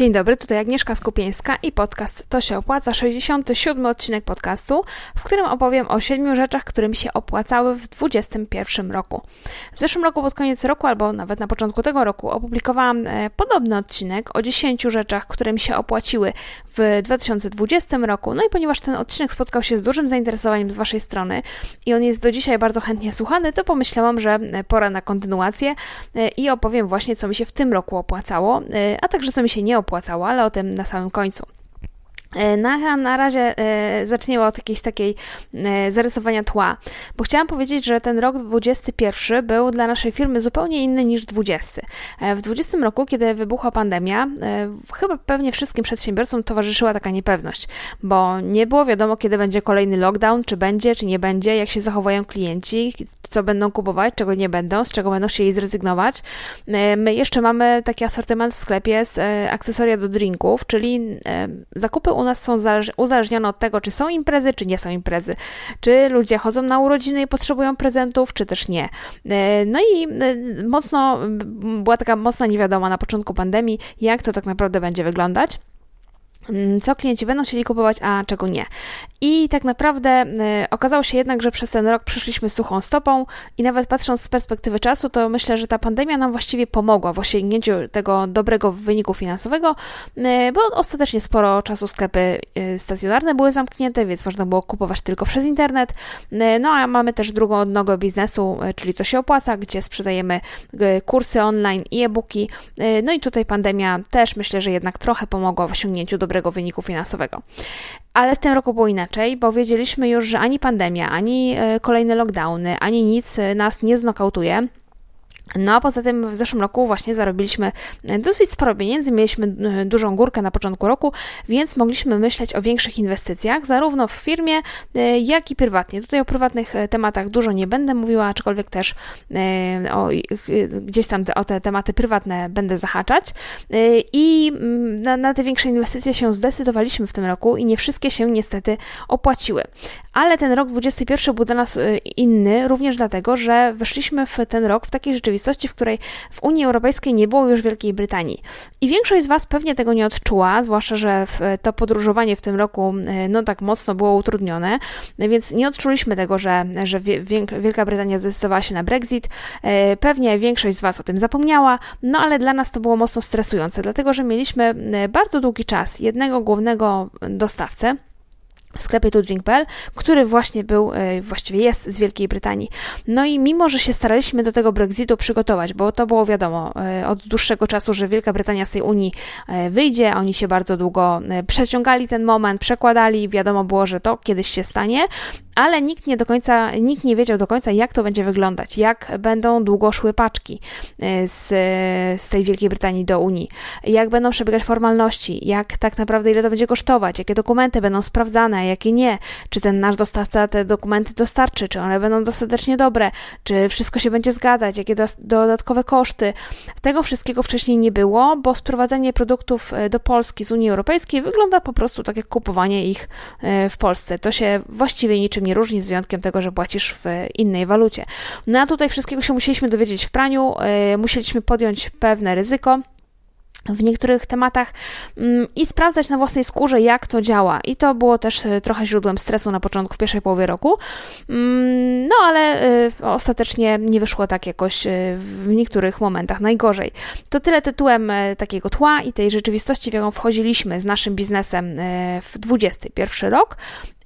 Dzień dobry, tutaj Agnieszka Skupieńska i podcast To się opłaca, 67 odcinek podcastu, w którym opowiem o siedmiu rzeczach, które mi się opłacały w 2021 roku. W zeszłym roku pod koniec roku, albo nawet na początku tego roku, opublikowałam e, podobny odcinek o 10 rzeczach, które mi się opłaciły w 2020 roku. No i ponieważ ten odcinek spotkał się z dużym zainteresowaniem z Waszej strony i on jest do dzisiaj bardzo chętnie słuchany, to pomyślałam, że e, pora na kontynuację e, i opowiem właśnie, co mi się w tym roku opłacało, a także co mi się nie opłacało, ale o tym na samym końcu. E, na, na razie e, zaczniemy od jakiejś takiej e, zarysowania tła, bo chciałam powiedzieć, że ten rok 21 był dla naszej firmy zupełnie inny niż 20. E, w 20 roku, kiedy wybuchła pandemia, chyba pewnie wszystkim przedsiębiorcom towarzyszyła taka niepewność, bo nie było wiadomo, kiedy będzie kolejny lockdown, czy będzie, czy nie będzie, jak się zachowają klienci, co będą kupować, czego nie będą, z czego będą chcieli zrezygnować. My jeszcze mamy taki asortyment w sklepie z akcesoria do drinków, czyli zakupy u nas są uzależnione od tego, czy są imprezy, czy nie są imprezy. Czy ludzie chodzą na urodziny i potrzebują prezentów, czy też nie. E, no i e, mocno, była taka mocna niewiadoma na początku pandemii, jak to tak naprawdę będzie wyglądać. Mm, co klienci będą chcieli kupować, a czego nie. I tak naprawdę y, okazało się jednak, że przez ten rok przyszliśmy suchą stopą i nawet patrząc z perspektywy czasu, to myślę, że ta pandemia nam właściwie pomogła w osiągnięciu tego dobrego wyniku finansowego, y, bo ostatecznie sporo czasu sklepy y, stacjonarne były zamknięte, więc można było kupować tylko przez internet. No a mamy też drugą odnogę biznesu, czyli to się opłaca, gdzie sprzedajemy kursy online i e-booki. No i tutaj pandemia też myślę, że jednak trochę pomogła w osiągnięciu dobrego dobrego wyniku finansowego. Ale w tym roku było inaczej, bo wiedzieliśmy już, że ani pandemia, ani e, kolejne lockdowny, ani nic e, nas nie znokautuje. No a poza tym w zeszłym roku właśnie zarobiliśmy e, dosyć sporo pieniędzy, mieliśmy e, dużą górkę na początku roku, więc mogliśmy myśleć o większych inwestycjach, zarówno w firmie, e, jak i prywatnie. Tutaj o prywatnych tematach dużo nie będę mówiła, aczkolwiek też o, gdzieś tam o te tematy prywatne będę zahaczać. I mm, na, na te większe inwestycje się zdecydowaliśmy w tym roku i nie wszystkie się niestety opłaciły. Ale ten rok 2021 był dla nas inny, również dlatego, że weszliśmy w ten rok w takiej rzeczywistości, rzeczywistości, w której w Unii Europejskiej nie było już Wielkiej Brytanii. I większość z Was pewnie tego nie odczuła, zwłaszcza, że to podróżowanie w tym roku no tak mocno było utrudnione, więc nie odczuliśmy tego, że, że Wielka Brytania zdecydowała się na Brexit. E, pewnie większość z Was o tym zapomniała, no ale dla nas to było mocno stresujące, dlatego że mieliśmy e, bardzo długi czas jednego głównego dostawcę, w sklepie tudrink.pl, który właśnie był, e, właściwie jest z Wielkiej Brytanii. No i mimo, że się staraliśmy do tego Brexitu przygotować, bo to było wiadomo e, od dłuższego czasu, że Wielka Brytania z tej Unii e, wyjdzie, oni się bardzo długo przeciągali ten moment, przekładali, wiadomo było, że to kiedyś się stanie, ale nikt nie do końca, nikt nie wiedział do końca, jak to będzie wyglądać, jak będą długo szły paczki z, z tej Wielkiej Brytanii do Unii, jak będą przebiegać formalności, jak tak naprawdę ile to będzie kosztować, jakie dokumenty będą sprawdzane, jakie nie, czy ten nasz dostawca te dokumenty dostarczy, czy one będą dostatecznie dobre, czy wszystko się będzie zgadzać, jakie do, dodatkowe koszty. Tego wszystkiego wcześniej nie było, bo sprowadzenie produktów e, do Polski z Unii Europejskiej wygląda po prostu tak jak kupowanie ich e, w Polsce. To się właściwie niczym nie różni, z wyjątkiem tego, że płacisz w innej walucie. No a tutaj wszystkiego się musieliśmy dowiedzieć w praniu, e, musieliśmy podjąć pewne ryzyko w niektórych tematach mm, i sprawdzać na własnej skórze, jak to działa. I to było też e, trochę źródłem stresu na początku, w pierwszej połowie roku. Mm, no ale e, ostatecznie nie wyszło tak jakoś w niektórych momentach najgorzej. To tyle tytułem takiego tła i tej rzeczywistości, w jaką wchodziliśmy z naszym biznesem w 21 rok.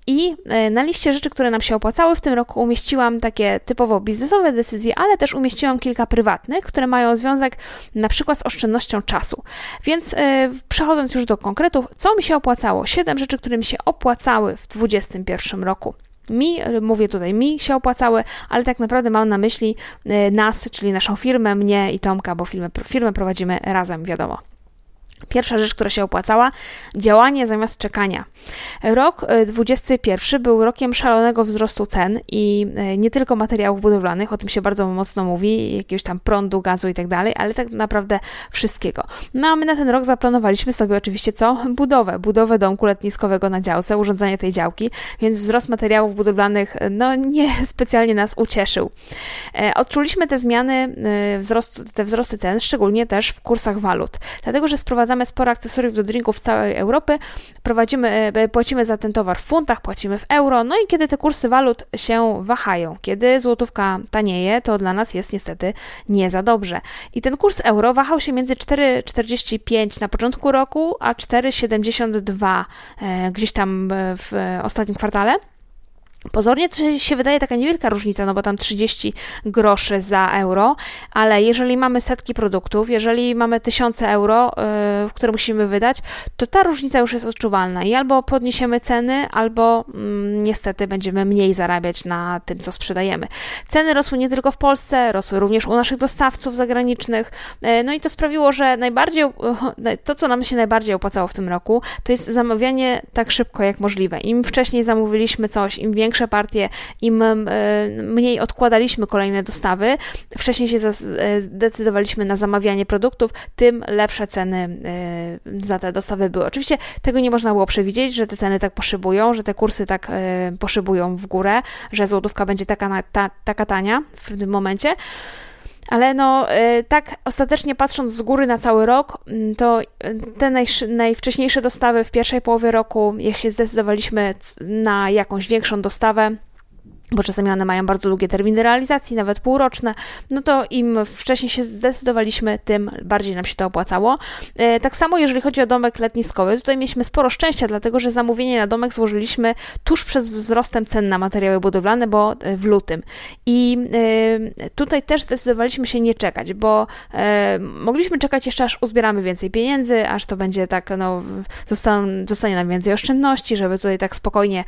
I e, na liście rzeczy, które nam się opłacały w tym roku, umieściłam takie typowo biznesowe decyzje, ale też umieściłam kilka prywatnych, które mają związek na przykład z oszczędnością czasu. Więc yy, przechodząc już do konkretów, co mi się opłacało? Siedem rzeczy, które mi się opłacały w 2021 roku. Mi, mówię tutaj, mi się opłacały, ale tak naprawdę mam na myśli e, nas, czyli naszą firmę, mnie i Tomka, bo firmę, firmę prowadzimy razem, wiadomo. Pierwsza rzecz, która się opłacała, działanie zamiast czekania. Rok 21 e, był rokiem szalonego wzrostu cen i e, nie tylko materiałów budowlanych, o tym się bardzo mocno mówi, jakiegoś tam prądu, gazu i tak dalej, ale tak naprawdę wszystkiego. No a my na ten rok zaplanowaliśmy sobie oczywiście co? Budowę, budowę domku letniskowego na działce, urządzenie tej działki, więc wzrost materiałów budowlanych e, no nie specjalnie nas ucieszył. Odczuliśmy te zmiany, wzrost, te wzrosty cen, szczególnie też w kursach walut, dlatego że sprowadziliśmy sprowadzamy sporo akcesoriów do drinków całej Europy, prowadzimy, płacimy za ten towar w funtach, płacimy w euro, no i kiedy te kursy walut się wahają, kiedy złotówka tanieje, to dla nas jest niestety nie za dobrze. I ten kurs euro wahał się między 4,45 na początku roku, a 4,72 gdzieś tam w ostatnim kwartale. Pozornie to się wydaje taka niewielka różnica, no bo tam 30 groszy za euro, ale jeżeli mamy setki produktów, jeżeli mamy tysiące euro, yy, które musimy wydać, to ta różnica już jest odczuwalna i albo podniesiemy ceny, albo yy, niestety będziemy mniej zarabiać na tym, co sprzedajemy. Ceny rosły nie tylko w Polsce, rosły również u naszych dostawców zagranicznych, yy, no i to sprawiło, że najbardziej, to, co nam się najbardziej opłacało w tym roku, to jest zamawianie tak szybko jak możliwe. Im wcześniej zamówiliśmy coś, im większe większe partie, im e, mniej odkładaliśmy kolejne dostawy, wcześniej się e, zdecydowaliśmy na zamawianie produktów, tym lepsze ceny e, za te dostawy były. Oczywiście tego nie można było przewidzieć, że te ceny tak poszybują, że te kursy tak poszybują w górę, że złotówka będzie taka, ta, taka tania w tym momencie. Ale no, tak ostatecznie patrząc z góry na cały rok, mm, to te najwcześniejsze dostawy w pierwszej połowie roku, się zdecydowaliśmy na jakąś większą dostawę, bo czasami one mają bardzo długie terminy realizacji, nawet półroczne, no to im wcześniej się zdecydowaliśmy, tym bardziej nam się to opłacało. E, tak samo jeżeli chodzi o domek letniskowy, tutaj mieliśmy sporo szczęścia, dlatego że zamówienie na domek złożyliśmy tuż przed wzrostem cen na materiały budowlane, bo e, w lutym. I e, tutaj też zdecydowaliśmy się nie czekać, bo mogliśmy czekać jeszcze aż uzbieramy więcej pieniędzy, aż to będzie tak, no, zostanie, nam więcej oszczędności, żeby tutaj tak spokojnie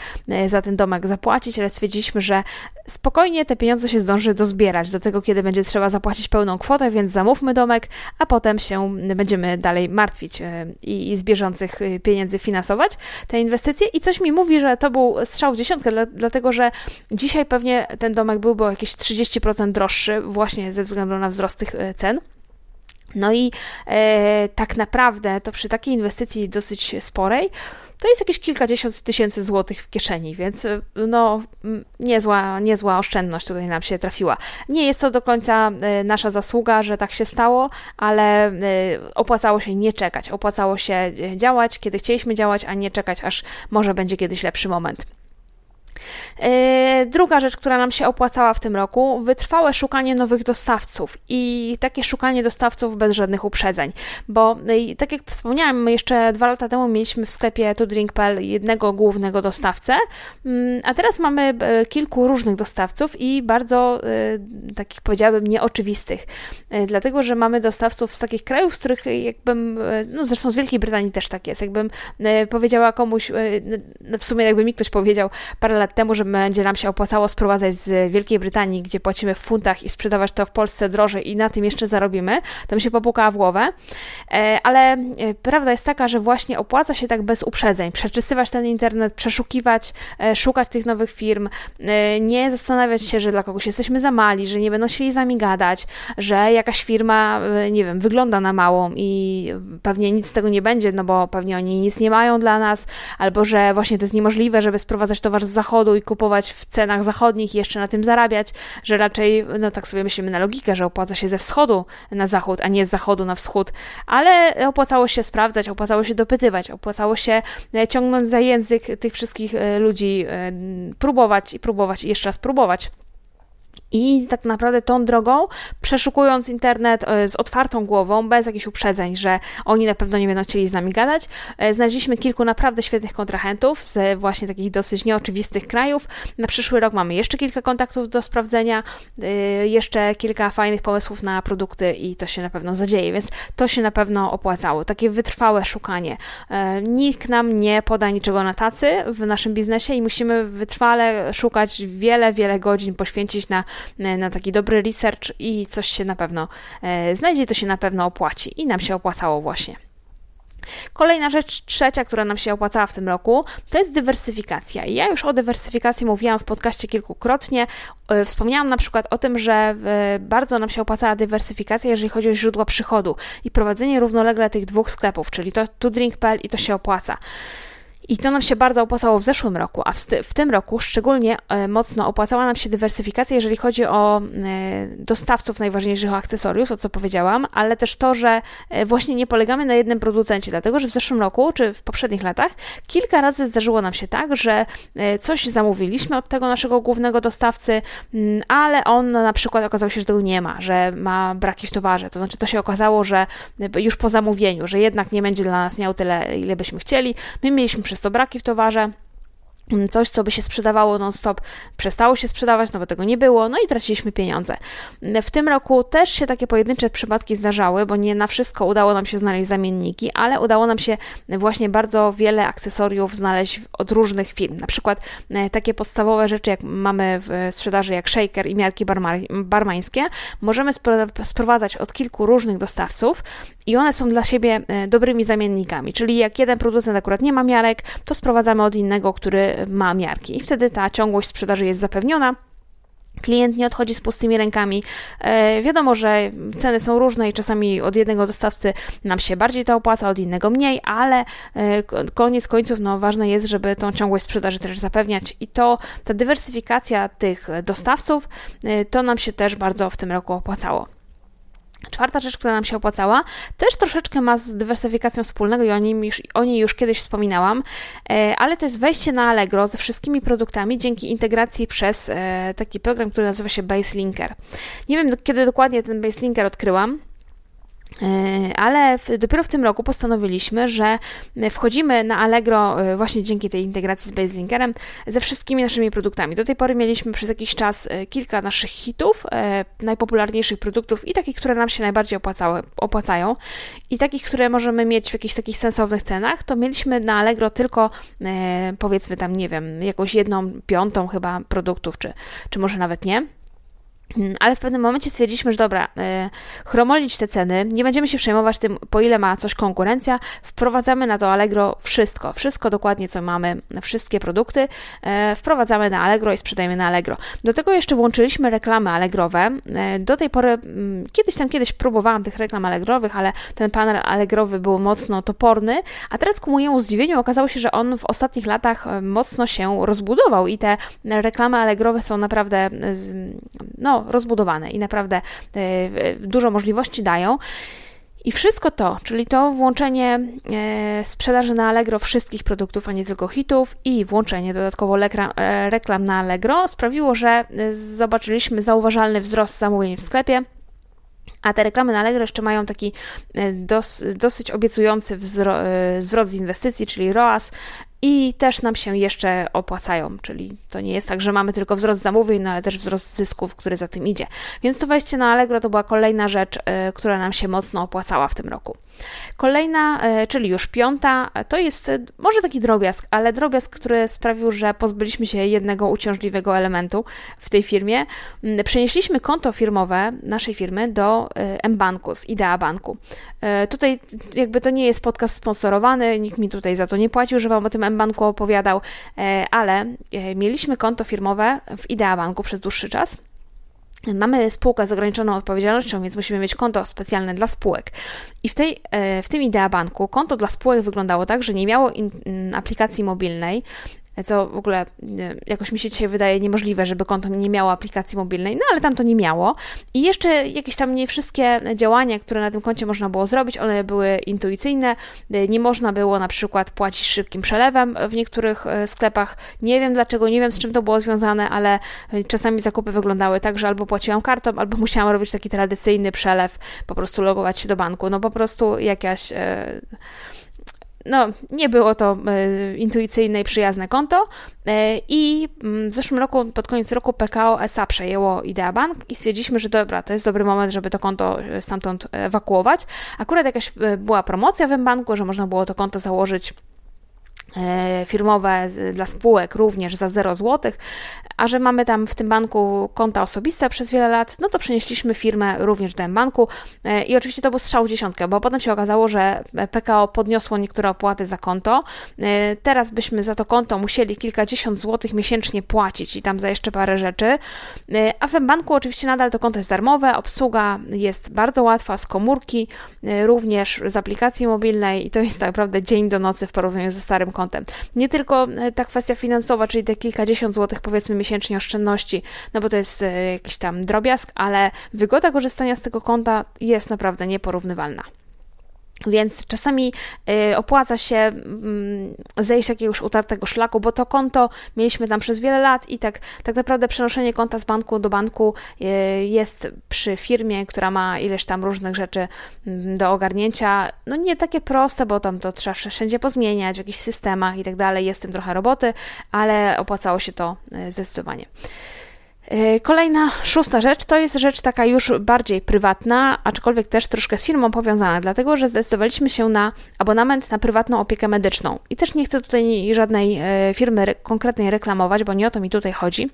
za ten domek zapłacić, ale stwierdziliśmy, że spokojnie te pieniądze się zdąży dozbierać do tego, kiedy będzie trzeba zapłacić pełną kwotę, więc zamówmy domek, a potem się będziemy dalej martwić e, i, z bieżących e, pieniędzy finansować te inwestycje. I coś mi mówi, że to był strzał w dziesiątkę, dla, dlatego że dzisiaj pewnie ten domek byłby o jakieś 30% droższy, właśnie ze względu na wzrost tych e, cen. No i e, tak naprawdę to przy takiej inwestycji dosyć sporej, to jest jakieś kilkadziesiąt tysięcy złotych w kieszeni, więc y, no niezła, niezła oszczędność tutaj nam się trafiła. Nie jest to do końca y, nasza zasługa, że tak się stało, ale y, opłacało się nie czekać, opłacało się działać, kiedy chcieliśmy działać, a nie czekać, aż może będzie kiedyś lepszy moment. E, druga rzecz, która nam się opłacała w tym roku, wytrwałe szukanie nowych dostawców i takie szukanie dostawców bez żadnych uprzedzeń, bo e, tak jak wspomniałam, my jeszcze dwa lata temu mieliśmy w sklepie tudrink.pl jednego głównego dostawcę, mm, a teraz mamy e, kilku różnych dostawców i bardzo takich powiedziałabym nieoczywistych, dlatego, że mamy dostawców z takich krajów, z których jakbym, no zresztą z Wielkiej Brytanii też tak jest, jakbym powiedziała komuś, w sumie jakby mi ktoś powiedział parę lat temu, że będzie nam się opłacało sprowadzać z Wielkiej Brytanii, gdzie płacimy w funtach i sprzedawać to w Polsce drożej i na tym jeszcze zarobimy, to mi się popukała w głowę. E, ale e, prawda jest taka, że właśnie opłaca się tak bez uprzedzeń, przeczysywać ten internet, przeszukiwać, e, szukać tych nowych firm, nie zastanawiać się, że dla kogoś jesteśmy za mali, że nie będą chcieli z nami gadać, że jakaś firma, nie wiem, wygląda na małą i pewnie nic z tego nie będzie, no bo pewnie oni nic nie mają dla nas, albo że właśnie to jest niemożliwe, żeby sprowadzać towar z zachodu i kupować w cenach zachodnich i jeszcze na tym zarabiać, że raczej, no tak sobie myślimy na logikę, że opłaca się ze wschodu na zachód, a nie z zachodu na wschód, ale opłacało się sprawdzać, opłacało się dopytywać, opłacało się e, ciągnąć za język tych wszystkich e, ludzi, e, próbować i próbować i jeszcze raz próbować. I tak naprawdę tą drogą, przeszukując internet e, z otwartą głową, bez jakichś uprzedzeń, że oni na pewno nie będą chcieli z nami gadać, e, znaleźliśmy kilku naprawdę świetnych kontrahentów z właśnie takich dosyć nieoczywistych krajów. Na przyszły rok mamy jeszcze kilka kontaktów do sprawdzenia, e, jeszcze kilka fajnych pomysłów na produkty i to się na pewno zadzieje, więc to się na pewno opłacało. Takie wytrwałe szukanie. Nikt nam nie poda niczego na tacy w naszym biznesie i musimy wytrwale szukać wiele, wiele godzin, poświęcić na na taki dobry research i coś się na pewno e, znajdzie, to się na pewno opłaci i nam się opłacało właśnie. Kolejna rzecz, trzecia, która nam się opłacała w tym roku, to jest dywersyfikacja. I ja już o dywersyfikacji mówiłam w podcaście kilkukrotnie. E, wspomniałam na przykład o tym, że bardzo nam się opłacała dywersyfikacja, jeżeli chodzi o źródła przychodu i prowadzenie równolegle tych dwóch sklepów, czyli to tu drink.pl i to się opłaca. I to nam się bardzo opłacało w zeszłym roku, a w, w tym roku szczególnie mocno opłacała nam się dywersyfikacja, jeżeli chodzi o dostawców najważniejszych akcesoriów, o co powiedziałam, ale też to, że właśnie nie polegamy na jednym producencie, dlatego że w zeszłym roku czy w poprzednich latach kilka razy zdarzyło nam się tak, że coś zamówiliśmy od tego naszego głównego dostawcy, mm, ale on na przykład okazał się, że tego nie ma, że ma braki w towarze. To znaczy, to się okazało, że już po zamówieniu, że jednak nie będzie dla nas miał tyle, ile byśmy chcieli. My mieliśmy przez to braki w towarze. Mm, coś, co by się sprzedawało non-stop, przestało się sprzedawać, no bo tego nie było, no i traciliśmy pieniądze. Mm, w tym roku też się takie pojedyncze przypadki zdarzały, bo nie na wszystko udało nam się znaleźć zamienniki, ale udało nam się właśnie bardzo wiele akcesoriów znaleźć od różnych firm. Na przykład e, takie podstawowe rzeczy, jak mamy w sprzedaży, jak shaker i miarki barmańskie, możemy sprowadzać od kilku różnych dostawców i one są dla siebie e, dobrymi zamiennikami. Czyli jak jeden producent akurat nie ma miarek, to sprowadzamy od innego, który ma miarki. I wtedy ta ciągłość sprzedaży jest zapewniona. Klient nie odchodzi z pustymi rękami. E, wiadomo, że ceny są różne i czasami od jednego dostawcy nam się bardziej to opłaca, od innego mniej, ale e, koniec końców no, ważne jest, żeby tą ciągłość sprzedaży też zapewniać i to ta dywersyfikacja tych dostawców e, to nam się też bardzo w tym roku opłacało. Czwarta rzecz, która nam się opłacała, też troszeczkę ma z dywersyfikacją wspólnego i o niej już, o niej już kiedyś wspominałam, e, ale to jest wejście na Allegro ze wszystkimi produktami dzięki integracji przez e, taki program, który nazywa się Baselinker. Nie wiem, kiedy dokładnie ten Baselinker odkryłam, ale w, dopiero w tym roku postanowiliśmy, że wchodzimy na Allegro e, właśnie dzięki tej integracji z Baselinkerem ze wszystkimi naszymi produktami. Do tej pory mieliśmy przez jakiś czas e, kilka naszych hitów, najpopularniejszych produktów i takich, które nam się najbardziej opłacały, opłacają i takich, które możemy mieć w jakichś takich sensownych cenach, to mieliśmy na Allegro tylko powiedzmy tam, nie wiem, jakąś jedną piątą chyba produktów, czy, czy może nawet nie. Mm, ale w pewnym momencie stwierdziliśmy, że dobra, y, chromolić te ceny, nie będziemy się przejmować tym, po ile ma coś konkurencja, wprowadzamy na to Allegro wszystko, wszystko dokładnie, co mamy, wszystkie produkty, y, wprowadzamy na Allegro i sprzedajemy na Allegro. Do tego jeszcze włączyliśmy reklamy Allegrowe. Y, do tej pory, mm, kiedyś tam kiedyś próbowałam tych reklam Allegrowych, ale ten panel Allegrowy był mocno toporny, a teraz ku mojemu zdziwieniu okazało się, że on w ostatnich latach mocno się rozbudował i te reklamy Allegrowe są naprawdę, no, rozbudowane i naprawdę e, dużo możliwości dają. I wszystko to, czyli to włączenie e, sprzedaży na Allegro wszystkich produktów, a nie tylko hitów i włączenie dodatkowo e, reklam na Allegro sprawiło, że zobaczyliśmy zauważalny wzrost zamówień w sklepie. A te reklamy na Allegro jeszcze mają taki dos, dosyć obiecujący wzrost inwestycji, czyli ROAS, i też nam się jeszcze opłacają, czyli to nie jest tak, że mamy tylko wzrost zamówień, no ale też wzrost zysków, który za tym idzie. Więc to wejście na Allegro to była kolejna rzecz, y, która nam się mocno opłacała w tym roku. Kolejna, e, czyli już piąta, to jest e, może taki drobiazg, ale drobiazg, który sprawił, że pozbyliśmy się jednego uciążliwego elementu w tej firmie. Mm, przenieśliśmy konto firmowe naszej firmy do e, mBanku, z Idea Banku. Tutaj jakby to nie jest podcast sponsorowany, nikt mi tutaj za to nie płacił, że Wam o tym mBanku opowiadał, ale mieliśmy konto firmowe w Idea Banku przez dłuższy czas. Mamy spółkę z ograniczoną odpowiedzialnością, więc musimy mieć konto specjalne dla spółek. I w, tej, e, w tym Idea Banku konto dla spółek wyglądało tak, że nie miało in, aplikacji mobilnej, co w ogóle jakoś mi się dzisiaj wydaje niemożliwe, żeby konto nie miało aplikacji mobilnej, no ale tam to nie miało. I jeszcze jakieś tam nie wszystkie działania, które na tym koncie można było zrobić, one były intuicyjne. Nie można było na przykład płacić szybkim przelewem w niektórych e, sklepach. Nie wiem dlaczego, nie wiem z czym to było związane, ale e, czasami zakupy wyglądały tak, że albo płaciłam kartą, albo musiałam robić taki tradycyjny przelew, po prostu logować się do banku. No po prostu jakaś. No, nie było to e, intuicyjne i przyjazne konto e, i mm, w zeszłym roku, pod koniec roku PKO SA przejęło Idea Bank i stwierdziliśmy, że dobra, to jest dobry moment, żeby to konto e, stamtąd ewakuować. Akurat jakaś była promocja w banku, że można było to konto założyć firmowe dla spółek również za 0 zł, a że mamy tam w tym banku konta osobiste przez wiele lat, no to przenieśliśmy firmę również do banku i oczywiście to był strzał w dziesiątkę, bo potem się okazało, że PKO podniosło niektóre opłaty za konto. Teraz byśmy za to konto musieli kilkadziesiąt złotych miesięcznie płacić i tam za jeszcze parę rzeczy, a w banku oczywiście nadal to konto jest darmowe, obsługa jest bardzo łatwa z komórki, również z aplikacji mobilnej i to jest tak naprawdę dzień do nocy w porównaniu ze starym kontem. Nie tylko e, ta kwestia finansowa, czyli te kilkadziesiąt złotych powiedzmy miesięcznie oszczędności, no bo to jest e, jakiś tam drobiazg, ale wygoda korzystania z tego konta jest naprawdę nieporównywalna. Więc czasami y, opłaca się mm, zejść z jakiegoś utartego szlaku, bo to konto mieliśmy tam przez wiele lat i tak, tak naprawdę przenoszenie konta z banku do banku y, jest przy firmie, która ma ileś tam różnych rzeczy mm, do ogarnięcia, no nie takie proste, bo tam to trzeba wszędzie pozmieniać w jakichś systemach i tak dalej, jest tym trochę roboty, ale opłacało się to y, zdecydowanie. E, kolejna, szósta rzecz to jest rzecz taka już bardziej prywatna, aczkolwiek też troszkę z firmą powiązana, dlatego że zdecydowaliśmy się na abonament na prywatną opiekę medyczną. I też nie chcę tutaj żadnej e, firmy konkretnej reklamować, bo nie o to mi tutaj chodzi.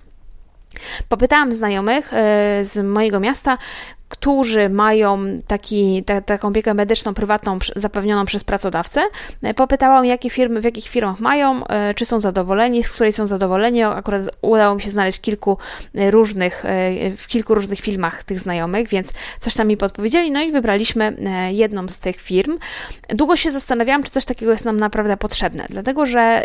Popytałam znajomych e, z mojego miasta, którzy mają taki, ta, taką opiekę medyczną prywatną zapewnioną przez pracodawcę. E, popytałam, jakie firmy, w jakich firmach mają, e, czy są zadowoleni, z której są zadowoleni. Akurat udało mi się znaleźć kilku różnych, w kilku różnych filmach tych znajomych, więc coś tam mi podpowiedzieli, no i wybraliśmy jedną z tych firm. Długo się zastanawiałam, czy coś takiego jest nam naprawdę potrzebne, dlatego że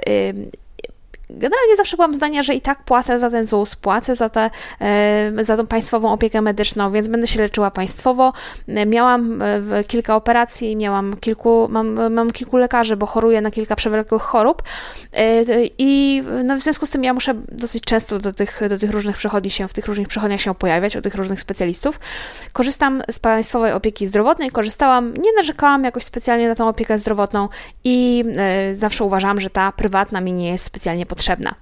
generalnie zawsze byłam zdania, że i tak płacę za ten ZUS, płacę za, te, e, za tą państwową opiekę medyczną, więc będę się leczyła państwowo. E, miałam e, kilka operacji, miałam kilku, mam, mam kilku lekarzy, bo choruję na kilka przewlekłych chorób i no, w związku z tym ja muszę dosyć często do tych, do tych różnych przychodni się, w tych różnych przychodniach się pojawiać, u tych różnych specjalistów. Korzystam z państwowej opieki zdrowotnej, korzystałam, nie narzekałam jakoś specjalnie na tą opiekę zdrowotną i zawsze uważam, że ta prywatna mi nie jest specjalnie potrzebna potrzebna.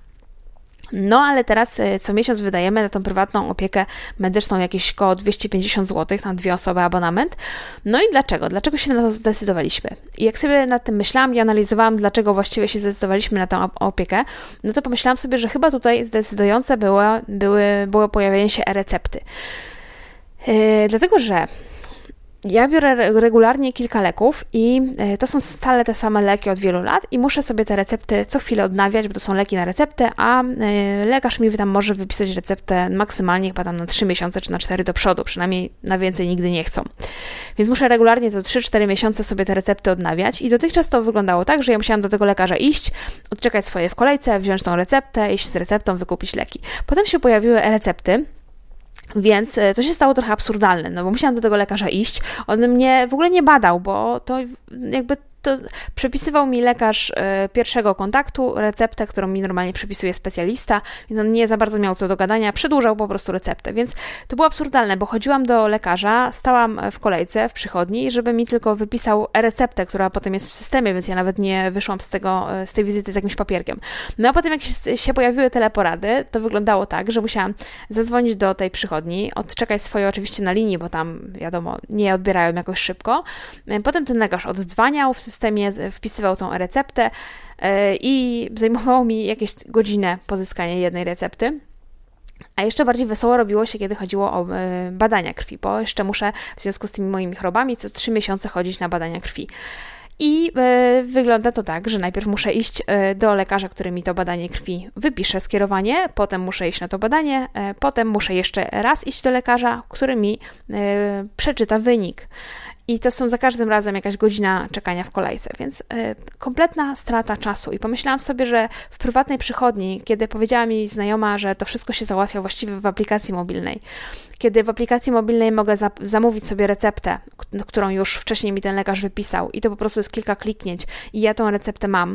No, ale teraz e, co miesiąc wydajemy na tą prywatną opiekę medyczną jakieś około 250 zł na dwie osoby abonament. No i dlaczego? Dlaczego się na to zdecydowaliśmy? I jak sobie nad tym myślałam i analizowałam, dlaczego właściwie się zdecydowaliśmy na tę opiekę, no to pomyślałam sobie, że chyba tutaj zdecydujące było, były, było pojawienie się e-recepty. Yy, dlatego, że ja biorę regularnie kilka leków i e, to są stale te same leki od wielu lat i muszę sobie te recepty co chwilę odnawiać, bo to są leki na receptę, a e, lekarz mi tam może wypisać receptę maksymalnie chyba tam na 3 miesiące czy na 4 do przodu, przynajmniej na więcej nigdy nie chcą. Więc muszę regularnie co 3-4 miesiące sobie te recepty odnawiać i dotychczas to wyglądało tak, że ja musiałam do tego lekarza iść, odczekać swoje w kolejce, wziąć tą receptę, iść z receptą, wykupić leki. Potem się pojawiły e-recepty, więc e, to się stało trochę absurdalne, no bo musiałam do tego lekarza iść. On mnie w ogóle nie badał, bo to jakby to przepisywał mi lekarz e, pierwszego kontaktu receptę, którą mi normalnie przepisuje specjalista, więc on nie za bardzo miał co do gadania, przedłużał po prostu receptę, więc to było absurdalne, bo chodziłam do lekarza, stałam w kolejce w przychodni, żeby mi tylko wypisał receptę, która potem jest w systemie, więc ja nawet nie wyszłam z, tego, e, z tej wizyty z jakimś papierkiem. No a potem jak się pojawiły teleporady, to wyglądało tak, że musiałam zadzwonić do tej przychodni, odczekać swoje oczywiście na linii, bo tam wiadomo, nie odbierają jakoś szybko. E, potem ten lekarz oddzwaniał w systemie wpisywał tą receptę e, i zajmowało mi jakieś godzinę pozyskanie jednej recepty. A jeszcze bardziej wesoło robiło się, kiedy chodziło o e, badania krwi, bo jeszcze muszę w związku z tymi moimi chorobami co trzy miesiące chodzić na badania krwi. I y, wygląda to tak, że najpierw muszę iść y, do lekarza, który mi to badanie krwi wypisze skierowanie, potem muszę iść na to badanie, y, potem muszę jeszcze raz iść do lekarza, który mi przeczyta wynik. I to są za każdym razem jakaś godzina czekania w kolejce, więc y, kompletna strata czasu. I pomyślałam sobie, że w prywatnej przychodni, kiedy powiedziała mi znajoma, że to wszystko się załatwia właściwie w aplikacji mobilnej, kiedy w aplikacji mobilnej mogę za zamówić sobie receptę, którą już wcześniej mi ten lekarz wypisał, i to po prostu jest kilka kliknięć, i ja tą receptę mam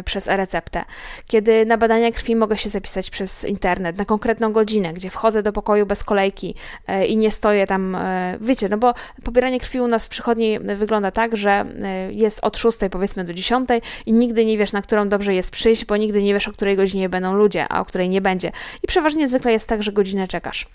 y, przez e-receptę. Kiedy na badania krwi mogę się zapisać przez internet na konkretną godzinę, gdzie wchodzę do pokoju bez kolejki y, i nie stoję tam, wiecie, no bo pobieranie krwi u nas w przychodni wygląda tak, że jest od 6 powiedzmy do 10 i nigdy nie wiesz, na którą dobrze jest przyjść, bo nigdy nie wiesz, o której godzinie będą ludzie, a o której nie będzie. I przeważnie zwykle jest tak, że godzinę czekasz.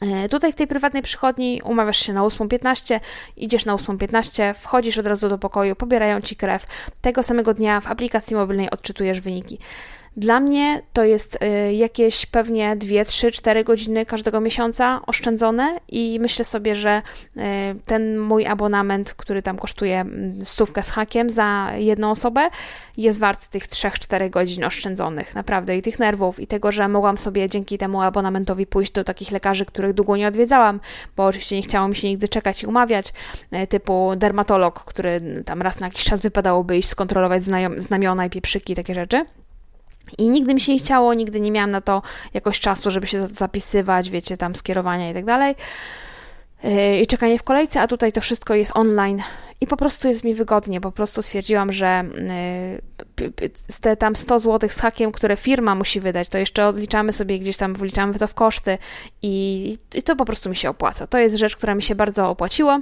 E, tutaj w tej prywatnej przychodni umawiasz się na 8.15, idziesz na 8.15, wchodzisz od razu do pokoju, pobierają ci krew. Tego samego dnia w aplikacji mobilnej odczytujesz wyniki. Dla mnie to jest y, jakieś pewnie 2, 3, 4 godziny każdego miesiąca oszczędzone i myślę sobie, że y, ten mój abonament, który tam kosztuje mm, stówkę z hakiem za jedną osobę, jest wart tych 3-4 godzin oszczędzonych, naprawdę, i tych nerwów, i tego, że mogłam sobie dzięki temu abonamentowi pójść do takich lekarzy, których długo nie odwiedzałam, bo oczywiście nie chciało mi się nigdy czekać i umawiać, y, typu dermatolog, który tam raz na jakiś czas wypadałoby iść skontrolować znamiona i pieprzyki, takie rzeczy. I nigdy mi się nie chciało, nigdy nie miałam na to jakoś czasu, żeby się zapisywać, wiecie, tam skierowania i tak dalej. Yy, I czekanie w kolejce, a tutaj to wszystko jest online i po prostu jest mi wygodnie. Po prostu stwierdziłam, że yy, te tam 100 zł z hakiem, które firma musi wydać, to jeszcze odliczamy sobie gdzieś tam, wliczamy to w koszty i, i to po prostu mi się opłaca. To jest rzecz, która mi się bardzo opłaciła.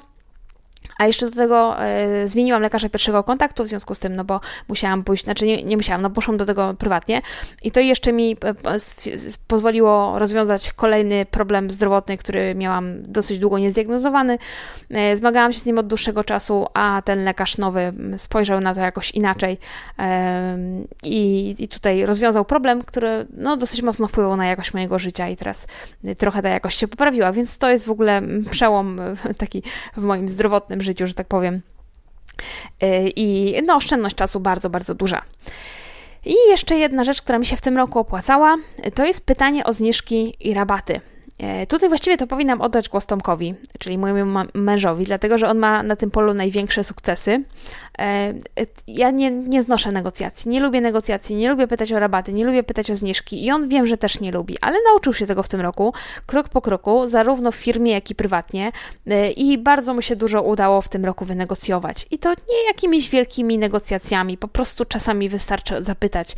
A jeszcze do tego e, zmieniłam lekarza pierwszego kontaktu w związku z tym, no bo musiałam pójść, znaczy nie, nie musiałam, no poszłam do tego prywatnie i to jeszcze mi e, pozwoliło rozwiązać kolejny problem zdrowotny, który miałam dosyć długo niezdiagnozowany. E, zmagałam się z nim od dłuższego czasu, a ten lekarz nowy spojrzał na to jakoś inaczej i, i tutaj rozwiązał problem, który no, dosyć mocno wpływał na jakość mojego życia i teraz trochę ta jakość się poprawiła, więc to jest w ogóle przełom taki w moim zdrowotnym życiu, że tak powiem. Y, I no, oszczędność czasu bardzo, bardzo duża. I jeszcze jedna rzecz, która mi się w tym roku opłacała, to jest pytanie o zniżki i rabaty. E, tutaj właściwie to powinnam oddać głos Tomkowi, czyli mojemu mężowi, dlatego że on ma na tym polu największe sukcesy. E, ja nie, nie znoszę negocjacji, nie lubię negocjacji, nie lubię pytać o rabaty, nie lubię pytać o zniżki i on wiem, że też nie lubi, ale nauczył się tego w tym roku, krok po kroku, zarówno w firmie, jak i prywatnie e, i bardzo mu się dużo udało w tym roku wynegocjować. I to nie jakimiś wielkimi negocjacjami, po prostu czasami wystarczy zapytać.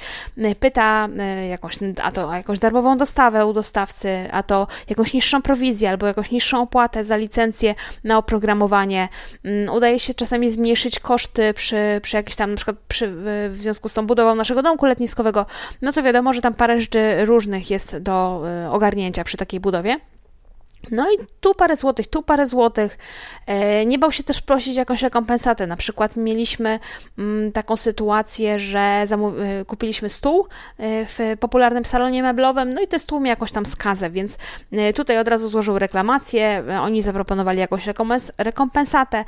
Pyta jakąś, a to jakąś darmową dostawę u dostawcy, a to jakąś niższą prowizję albo jakąś niższą opłatę za licencję na oprogramowanie. Mm, udaje się czasami zmniejszyć koszty przy, przy jakiejś tam, na przykład przy, w związku z tą budową naszego domku letniskowego, no to wiadomo, że tam parę rzeczy różnych jest do y, ogarnięcia przy takiej budowie. No i tu parę złotych, tu parę złotych. E, nie bał się też prosić jakąś rekompensatę. Na przykład mieliśmy mm, taką sytuację, że e, kupiliśmy stół e, w popularnym salonie meblowym, no i ten stół miał jakąś tam skazę, więc tutaj od razu złożył reklamację, oni zaproponowali jakąś rekompensatę,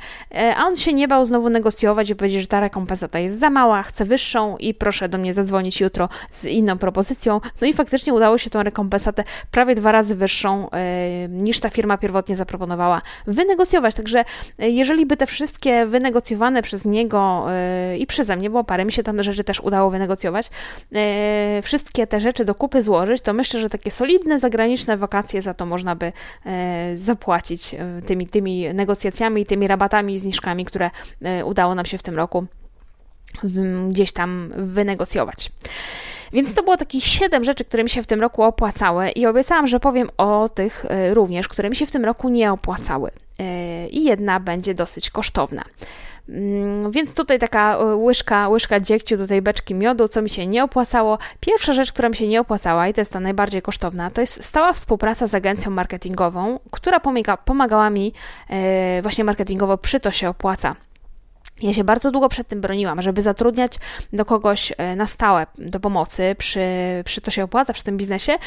a on się nie bał znowu negocjować i powiedzieć, że ta rekompensata jest za mała, chce wyższą i proszę do mnie zadzwonić jutro z inną propozycją. No i faktycznie udało się tą rekompensatę prawie dwa razy wyższą niż ta firma pierwotnie zaproponowała, wynegocjować. Także e, jeżeli by te wszystkie wynegocjowane przez niego yy, i przeze mnie, bo parę mi się tam rzeczy też udało wynegocjować, yy, wszystkie te rzeczy do kupy złożyć, to myślę, że takie solidne zagraniczne wakacje za to można by zapłacić tymi, tymi negocjacjami, tymi rabatami i zniżkami, które udało nam się w tym roku gdzieś tam wynegocjować. Więc to było takich siedem rzeczy, które mi się w tym roku opłacały i obiecałam, że powiem o tych e, również, które mi się w tym roku nie opłacały. E, I jedna będzie dosyć kosztowna. Mm, więc tutaj taka e, łyżka, łyżka dziegciu do tej beczki miodu, co mi się nie opłacało. Pierwsza rzecz, która mi się nie opłacała i to jest ta najbardziej kosztowna, to jest stała współpraca z agencją marketingową, która pomaga, pomagała mi właśnie marketingowo przy to się opłaca. Ja się bardzo długo przed tym broniłam, żeby zatrudniać do kogoś e, na stałe do pomocy, przy, przy to się opłaca, przy tym biznesie,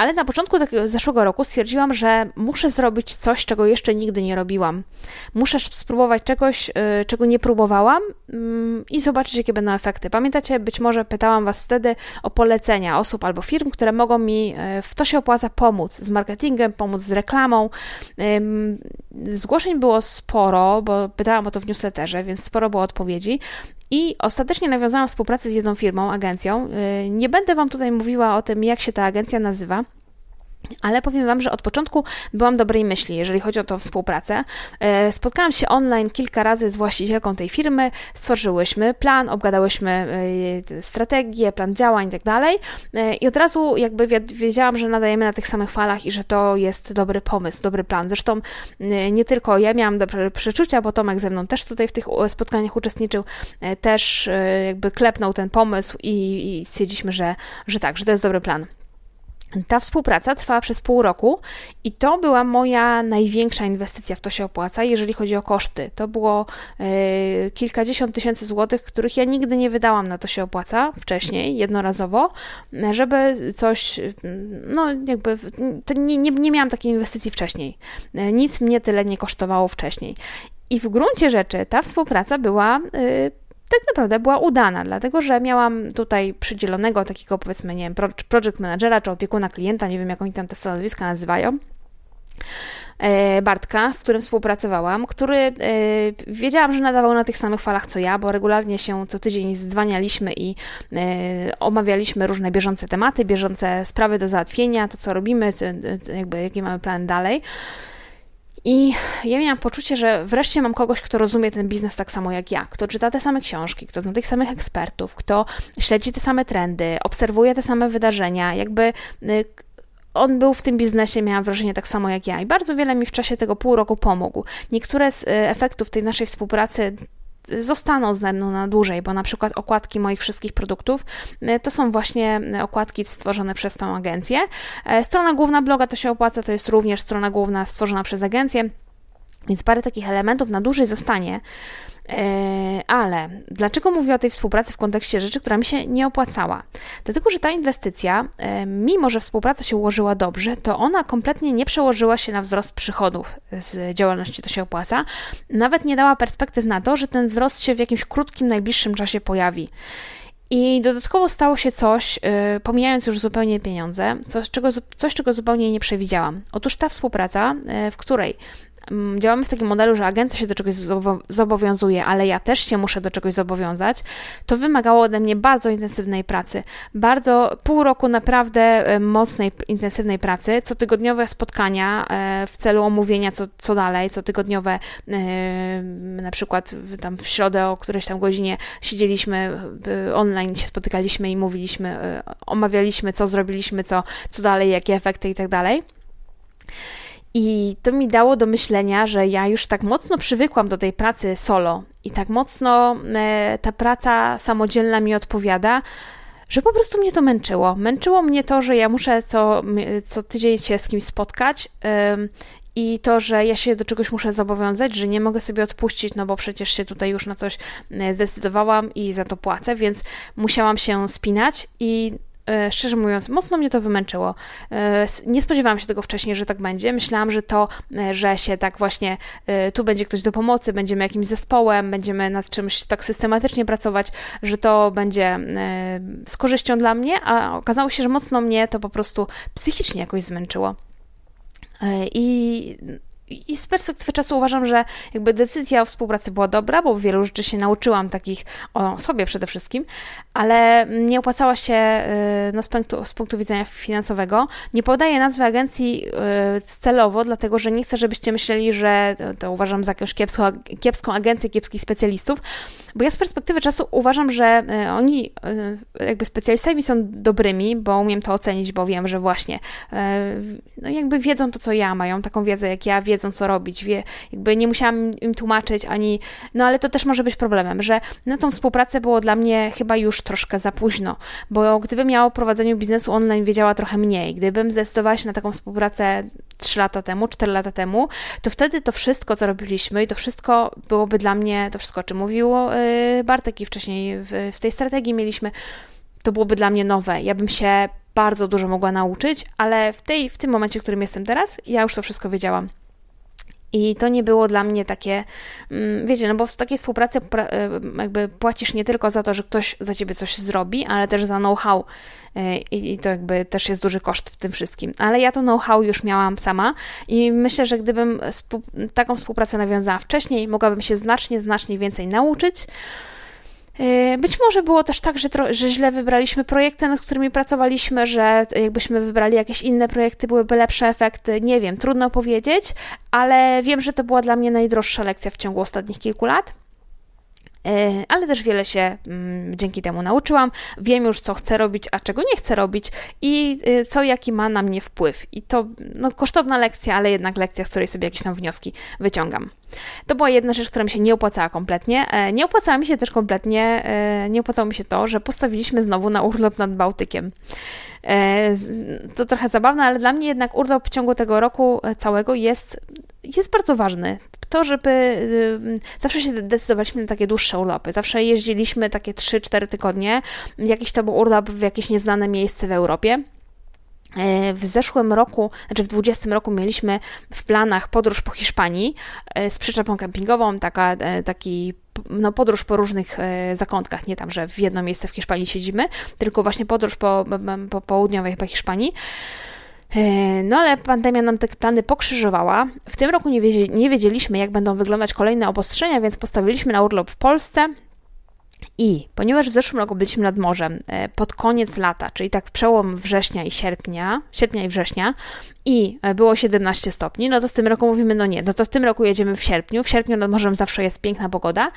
ale na początku takiego zeszłego roku stwierdziłam, że muszę zrobić coś, czego jeszcze nigdy nie robiłam. Muszę spróbować czegoś, e, czego nie próbowałam mm, i zobaczyć, jakie będą efekty. Pamiętacie, być może pytałam Was wtedy o polecenia osób albo firm, które mogą mi e, w to się opłaca pomóc z marketingiem, pomóc z reklamą. Zgłoszeń było sporo, bo pytałam o to w newsletterze więc sporo było odpowiedzi. I ostatecznie nawiązałam współpracę z jedną firmą, agencją. Y, nie będę Wam tutaj mówiła o tym, jak się ta agencja nazywa, ale powiem Wam, że od początku byłam dobrej myśli, jeżeli chodzi o tą współpracę. E, spotkałam się online kilka razy z właścicielką tej firmy, stworzyłyśmy plan, obgadałyśmy e, strategię, plan działań itd. Tak e, I od razu jakby wiedziałam, że nadajemy na tych samych falach i że to jest dobry pomysł, dobry plan. Zresztą nie tylko ja miałam dobre przeczucia, bo Tomek ze mną też tutaj w tych spotkaniach uczestniczył, też jakby klepnął ten pomysł i, stwierdziliśmy, że, że tak, że to jest dobry plan. Ta współpraca trwała przez pół roku i to była moja największa inwestycja w to się opłaca, jeżeli chodzi o koszty. To było y, kilkadziesiąt tysięcy złotych, których ja nigdy nie wydałam na to się opłaca wcześniej, jednorazowo, żeby coś, no jakby, to nie, nie, nie miałam takiej inwestycji wcześniej. E, nic mnie tyle nie kosztowało wcześniej. I w gruncie rzeczy ta współpraca była y, tak naprawdę była udana, dlatego że miałam tutaj przydzielonego takiego powiedzmy, nie wiem, project managera czy opiekuna klienta, nie wiem jak oni tam te stanowiska nazywają. E, Bartka, z którym współpracowałam, który e, wiedziałam, że nadawał na tych samych falach co ja, bo regularnie się co tydzień zdzwanialiśmy i e, omawialiśmy różne bieżące tematy, bieżące sprawy do załatwienia, to co robimy, jakby jaki mamy plan dalej. I ja miałam poczucie, że wreszcie mam kogoś, kto rozumie ten biznes tak samo jak ja, kto czyta te same książki, kto zna tych samych ekspertów, kto śledzi te same trendy, obserwuje te same wydarzenia, jakby y, on był w tym biznesie, miałam wrażenie tak samo jak ja i bardzo wiele mi w czasie tego pół roku pomógł. Niektóre z y, efektów tej naszej współpracy zostaną ze mną na dłużej, bo na przykład okładki moich wszystkich produktów e, to są właśnie e, okładki stworzone przez tą agencję. E, strona główna bloga to się opłaca, to jest również strona główna stworzona przez agencję. Więc parę takich elementów na dłużej zostanie. E, ale dlaczego mówię o tej współpracy w kontekście rzeczy, która mi się nie opłacała? Dlatego, że ta inwestycja, e, mimo że współpraca się ułożyła dobrze, to ona kompletnie nie przełożyła się na wzrost przychodów z działalności To się opłaca. Nawet nie dała perspektyw na to, że ten wzrost się w jakimś krótkim, najbliższym czasie pojawi. I dodatkowo stało się coś, yy, pomijając już zupełnie pieniądze, coś czego, coś, czego zupełnie nie przewidziałam. Otóż ta współpraca, w której działamy w takim modelu, że agencja się do czegoś zobowiązuje, ale ja też się muszę do czegoś zobowiązać, to wymagało ode mnie bardzo intensywnej pracy. Bardzo pół roku naprawdę e, mocnej, intensywnej pracy, cotygodniowe spotkania e, w celu omówienia, co, co dalej, cotygodniowe e, na przykład tam w środę o którejś tam godzinie siedzieliśmy online, się spotykaliśmy i mówiliśmy, omawialiśmy, co zrobiliśmy, co, co dalej, jakie efekty i tak dalej. I to mi dało do myślenia, że ja już tak mocno przywykłam do tej pracy solo i tak mocno e, ta praca samodzielna mi odpowiada, że po prostu mnie to męczyło. Męczyło mnie to, że ja muszę co, co tydzień się z kimś spotkać. I to, że ja się do czegoś muszę zobowiązać, że nie mogę sobie odpuścić, no bo przecież się tutaj już na coś e, zdecydowałam i za to płacę, więc musiałam się spinać i szczerze mówiąc, mocno mnie to wymęczyło. E, nie spodziewałam się tego wcześniej, że tak będzie. Myślałam, że to, e, że się tak właśnie tu będzie ktoś do pomocy, będziemy jakimś zespołem, będziemy nad czymś tak systematycznie pracować, że to będzie z korzyścią dla mnie, a okazało się, że mocno mnie to po prostu psychicznie jakoś zmęczyło. I i z perspektywy czasu uważam, że jakby decyzja o współpracy była dobra, bo wielu rzeczy się nauczyłam takich o sobie przede wszystkim, ale nie opłacała się y, no, z, punktu, z punktu widzenia finansowego. Nie podaję nazwy agencji y, celowo, dlatego że nie chcę, żebyście myśleli, że to, uważam za jakąś kiepską, kiepską agencję, kiepskich specjalistów, bo ja z perspektywy czasu uważam, że y, oni jakby specjalistami są dobrymi, bo umiem to ocenić, bo wiem, że właśnie no jakby wiedzą to, co ja, mają taką wiedzę, jak ja, wiedzą wiedzą, co robić, wie, jakby nie musiałam im tłumaczyć ani, no ale to też może być problemem, że na tą współpracę było dla mnie chyba już troszkę za późno, bo gdybym ja o prowadzeniu biznesu online wiedziała trochę mniej, gdybym zdecydowała się na taką współpracę 3 lata temu, 4 lata temu, to wtedy to wszystko, co robiliśmy i to wszystko byłoby dla mnie, to wszystko, o czym mówił y, Bartek i wcześniej w, w tej strategii mieliśmy, to byłoby dla mnie nowe. Ja bym się bardzo dużo mogła nauczyć, ale w, tej, w tym momencie, w którym jestem teraz, ja już to wszystko wiedziałam. I to nie było dla mnie takie, mm, wiecie, no bo w takiej współpracy e, jakby płacisz nie tylko za to, że ktoś za ciebie coś zrobi, ale też za know-how. E, I to jakby też jest duży koszt w tym wszystkim. Ale ja to know-how już miałam sama i myślę, że gdybym taką współpracę nawiązała wcześniej, mogłabym się znacznie, znacznie więcej nauczyć. E, być może było też tak, że, że źle wybraliśmy projekty, nad którymi pracowaliśmy, że jakbyśmy wybrali jakieś inne projekty, byłyby lepsze efekty. Nie wiem, trudno powiedzieć, ale wiem, że to była dla mnie najdroższa lekcja w ciągu ostatnich kilku lat. E, ale też wiele się mm, dzięki temu nauczyłam. Wiem już, co chcę robić, a czego nie chcę robić i e, co jaki ma na mnie wpływ. I to no, kosztowna lekcja, ale jednak lekcja, z której sobie jakieś tam wnioski wyciągam. To była jedna rzecz, która mi się nie opłacała kompletnie. E, nie opłacała mi się też kompletnie, nie opłacało mi się to, że postawiliśmy znowu na urlop nad Bałtykiem. To trochę zabawne, ale dla mnie jednak urlop w ciągu tego roku całego jest, jest bardzo ważny to, żeby zawsze się decydowaliśmy na takie dłuższe urlopy. Zawsze jeździliśmy takie 3-4 tygodnie. Jakiś to był urlop w jakieś nieznane miejsce w Europie. E, w zeszłym roku, znaczy w 20 roku mieliśmy w planach podróż po Hiszpanii e, z przyczepą kempingową, taka, e, taki no, podróż po różnych zakątkach, nie tam, że w jedno miejsce w Hiszpanii siedzimy, tylko właśnie podróż po, po południowej Hiszpanii. No ale pandemia nam te plany pokrzyżowała. W tym roku nie wiedzieliśmy, jak będą wyglądać kolejne obostrzenia, więc postawiliśmy na urlop w Polsce. I ponieważ w zeszłym roku byliśmy nad morzem e, pod koniec lata, czyli tak w przełom września i sierpnia, sierpnia i września, i e, było 17 stopni, no to z tym roku mówimy, no nie, no to w tym roku jedziemy w sierpniu. W sierpniu nad morzem zawsze jest piękna pogoda.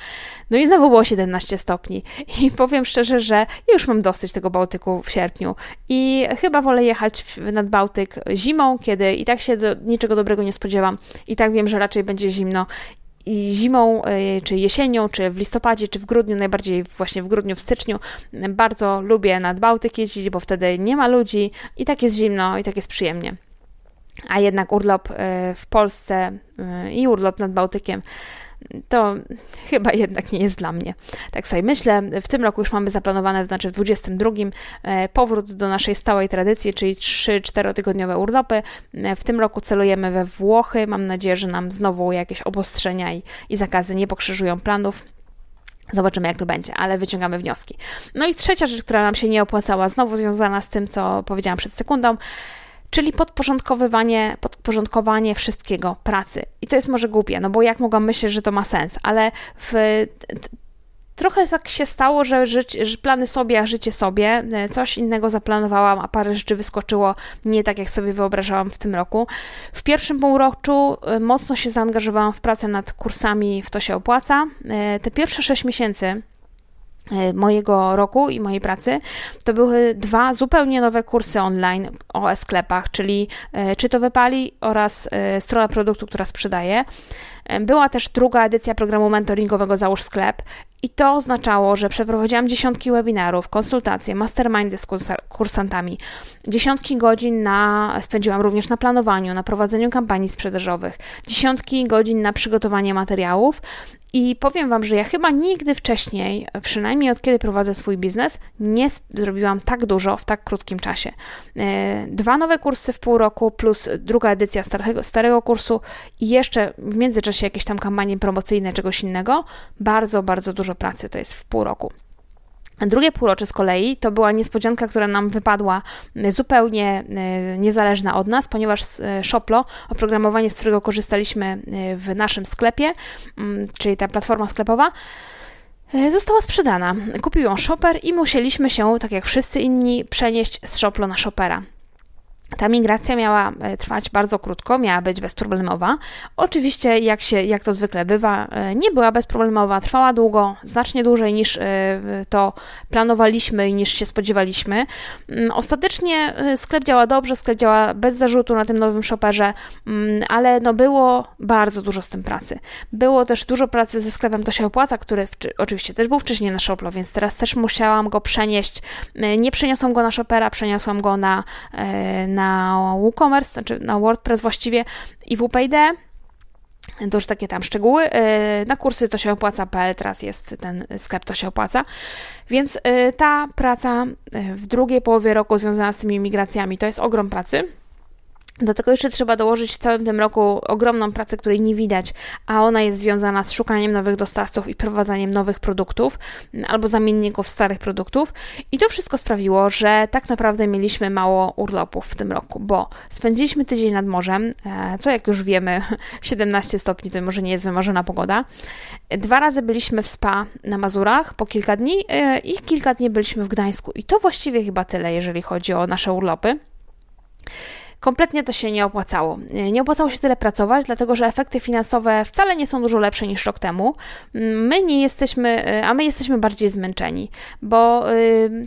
No i znowu było 17 stopni. I powiem szczerze, że już mam dosyć tego Bałtyku w sierpniu. I chyba wolę jechać nad Bałtyk zimą, kiedy i tak się do, niczego dobrego nie spodziewam. I tak wiem, że raczej będzie zimno zimą, e, czy jesienią, czy w listopadzie, czy w grudniu, najbardziej właśnie w grudniu, w styczniu, bardzo lubię nad Bałtyk jeździć, bo wtedy nie ma ludzi i tak jest zimno i tak jest przyjemnie. A jednak urlop e, w Polsce e, i urlop nad Bałtykiem to chyba jednak nie jest dla mnie. Tak sobie myślę, w tym roku już mamy zaplanowane, znaczy w 22 e, powrót do naszej stałej tradycji, czyli 3-4 tygodniowe urlopy. E, w tym roku celujemy we Włochy. Mam nadzieję, że nam znowu jakieś obostrzenia i, i zakazy nie pokrzyżują planów. Zobaczymy, jak to będzie, ale wyciągamy wnioski. No i trzecia rzecz, która nam się nie opłacała, znowu związana z tym, co powiedziałam przed sekundą czyli podporządkowywanie, podporządkowanie wszystkiego pracy. I to jest może głupie, no bo jak mogłam myśleć, że to ma sens, ale w Trochę tak się stało, że, że plany sobie, a życie sobie. Coś innego zaplanowałam, a parę rzeczy wyskoczyło nie tak, jak sobie wyobrażałam w tym roku. W pierwszym półroczu e, mocno się zaangażowałam w pracę nad kursami W to się opłaca. E, te pierwsze 6 miesięcy E, mojego roku i mojej pracy, to były dwa zupełnie nowe kursy online o e-sklepach, czyli e, czy to wypali oraz e, strona produktu, która sprzedaje. Była też druga edycja programu mentoringowego Załóż Sklep i to oznaczało, że przeprowadziłam dziesiątki webinarów, konsultacje, mastermindy z kursantami. Dziesiątki godzin na, spędziłam również na planowaniu, na prowadzeniu kampanii sprzedażowych, dziesiątki godzin na przygotowanie materiałów i powiem Wam, że ja chyba nigdy wcześniej, przynajmniej od kiedy prowadzę swój biznes, nie zrobiłam tak dużo w tak krótkim czasie. E, dwa nowe kursy w pół roku, plus druga edycja starego, starego kursu i jeszcze w międzyczasie jakieś tam kampanie promocyjne, czegoś innego. Bardzo, bardzo dużo pracy to jest w pół roku. Drugie półrocze z kolei to była niespodzianka, która nam wypadła e, zupełnie e, niezależna od nas, ponieważ e, Shoplo, oprogramowanie, z którego korzystaliśmy w naszym sklepie, mm, czyli ta platforma sklepowa, została sprzedana. Kupił ją Shopper i musieliśmy się, tak jak wszyscy inni, przenieść z Shoplo na Shoppera. Ta migracja miała e, trwać bardzo krótko, miała być bezproblemowa. Oczywiście, jak, się, jak to zwykle bywa, e, nie była bezproblemowa, trwała długo, znacznie dłużej niż e, to planowaliśmy i niż się spodziewaliśmy. Mm, ostatecznie sklep działa dobrze, sklep działa bez zarzutu na tym nowym shopperze, mm, ale no było bardzo dużo z tym pracy. Było też dużo pracy ze sklepem To się opłaca, który oczywiście też był wcześniej na Shoplo, więc teraz też musiałam go przenieść. Nie przeniosłam go na Shopera, przeniosłam go na, na WooCommerce, znaczy na WordPress właściwie i WPID. To już takie tam szczegóły. Y, na kursy to się opłaca.pl, teraz jest ten sklep to się opłaca. Więc y, ta praca y, w drugiej połowie roku związana z tymi migracjami to jest ogrom pracy. Do tego jeszcze trzeba dołożyć w całym tym roku ogromną pracę, której nie widać, a ona jest związana z szukaniem nowych dostawców i prowadzaniem nowych produktów albo zamienników starych produktów. I to wszystko sprawiło, że tak naprawdę mieliśmy mało urlopów w tym roku, bo spędziliśmy tydzień nad morzem, e, co jak już wiemy, 17 stopni to może nie jest wymarzona pogoda. Dwa razy byliśmy w spa na Mazurach po kilka dni e, i kilka dni byliśmy w Gdańsku. I to właściwie chyba tyle, jeżeli chodzi o nasze urlopy. Kompletnie to się nie opłacało. Nie opłacało się tyle pracować, dlatego że efekty finansowe wcale nie są dużo lepsze niż rok temu. My nie jesteśmy, a my jesteśmy bardziej zmęczeni, bo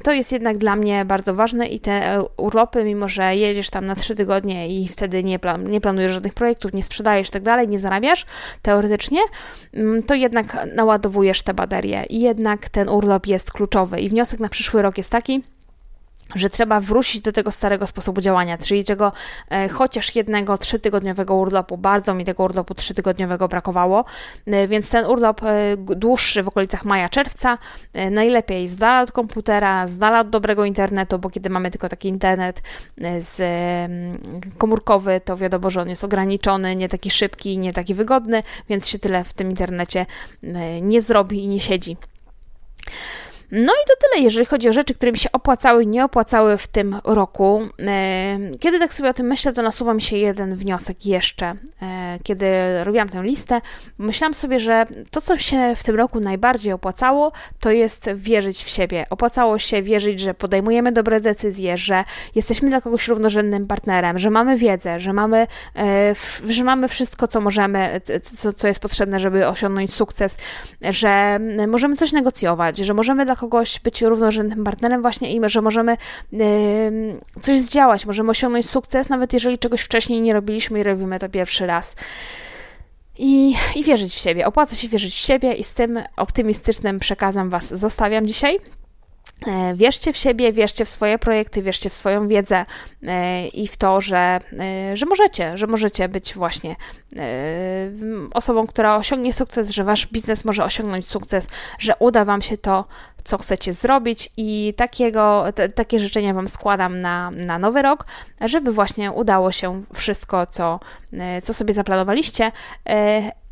to jest jednak dla mnie bardzo ważne i te urlopy, mimo że jedziesz tam na trzy tygodnie i wtedy nie, plan, nie planujesz żadnych projektów, nie sprzedajesz tak dalej, nie zarabiasz teoretycznie, to jednak naładowujesz te baterie i jednak ten urlop jest kluczowy. I wniosek na przyszły rok jest taki, że trzeba wrócić do tego starego sposobu działania, czyli tego e, chociaż jednego trzytygodniowego urlopu. Bardzo mi tego urlopu trzytygodniowego brakowało, e, więc ten urlop e, dłuższy w okolicach maja, czerwca, e, najlepiej z dala od komputera, z dala od dobrego internetu, bo kiedy mamy tylko taki internet e, z komórkowy, to wiadomo, że on jest ograniczony, nie taki szybki, nie taki wygodny, więc się tyle w tym internecie e, nie zrobi i nie siedzi. No i to tyle, jeżeli chodzi o rzeczy, które mi się opłacały i nie opłacały w tym roku. E, kiedy tak sobie o tym myślę, to nasuwa mi się jeden wniosek jeszcze. E, kiedy robiłam tę listę, myślałam sobie, że to, co się w tym roku najbardziej opłacało, to jest wierzyć w siebie. Opłacało się wierzyć, że podejmujemy dobre decyzje, że jesteśmy dla kogoś równorzędnym partnerem, że mamy wiedzę, że mamy, e, że mamy wszystko, co możemy, co, jest potrzebne, żeby osiągnąć sukces, że możemy coś negocjować, że możemy dla kogoś być równorzędnym partnerem właśnie i że możemy coś zdziałać, możemy osiągnąć sukces, nawet jeżeli czegoś wcześniej nie robiliśmy i robimy to pierwszy raz. I, I wierzyć w siebie. Opłaca się wierzyć w siebie i z tym optymistycznym przekazem Was zostawiam dzisiaj. E, wierzcie w siebie, wierzcie w swoje projekty, wierzcie w swoją wiedzę e, i w to, że, e, że możecie, że możecie być właśnie osobą, która osiągnie sukces, że wasz biznes może osiągnąć sukces, że uda wam się to, co chcecie zrobić. I takiego, te, takie życzenia wam składam na, na nowy rok, żeby właśnie udało się wszystko, co, co sobie zaplanowaliście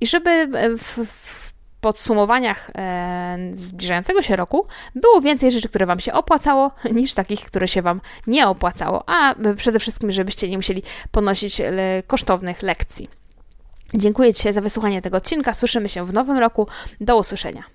i żeby w, w podsumowaniach e, zbliżającego się roku było więcej rzeczy, które Wam się opłacało, niż takich, które się Wam nie opłacało, a przede wszystkim, żebyście nie musieli ponosić e, kosztownych lekcji. Dziękuję Ci za wysłuchanie tego odcinka. Słyszymy się w nowym roku. Do usłyszenia.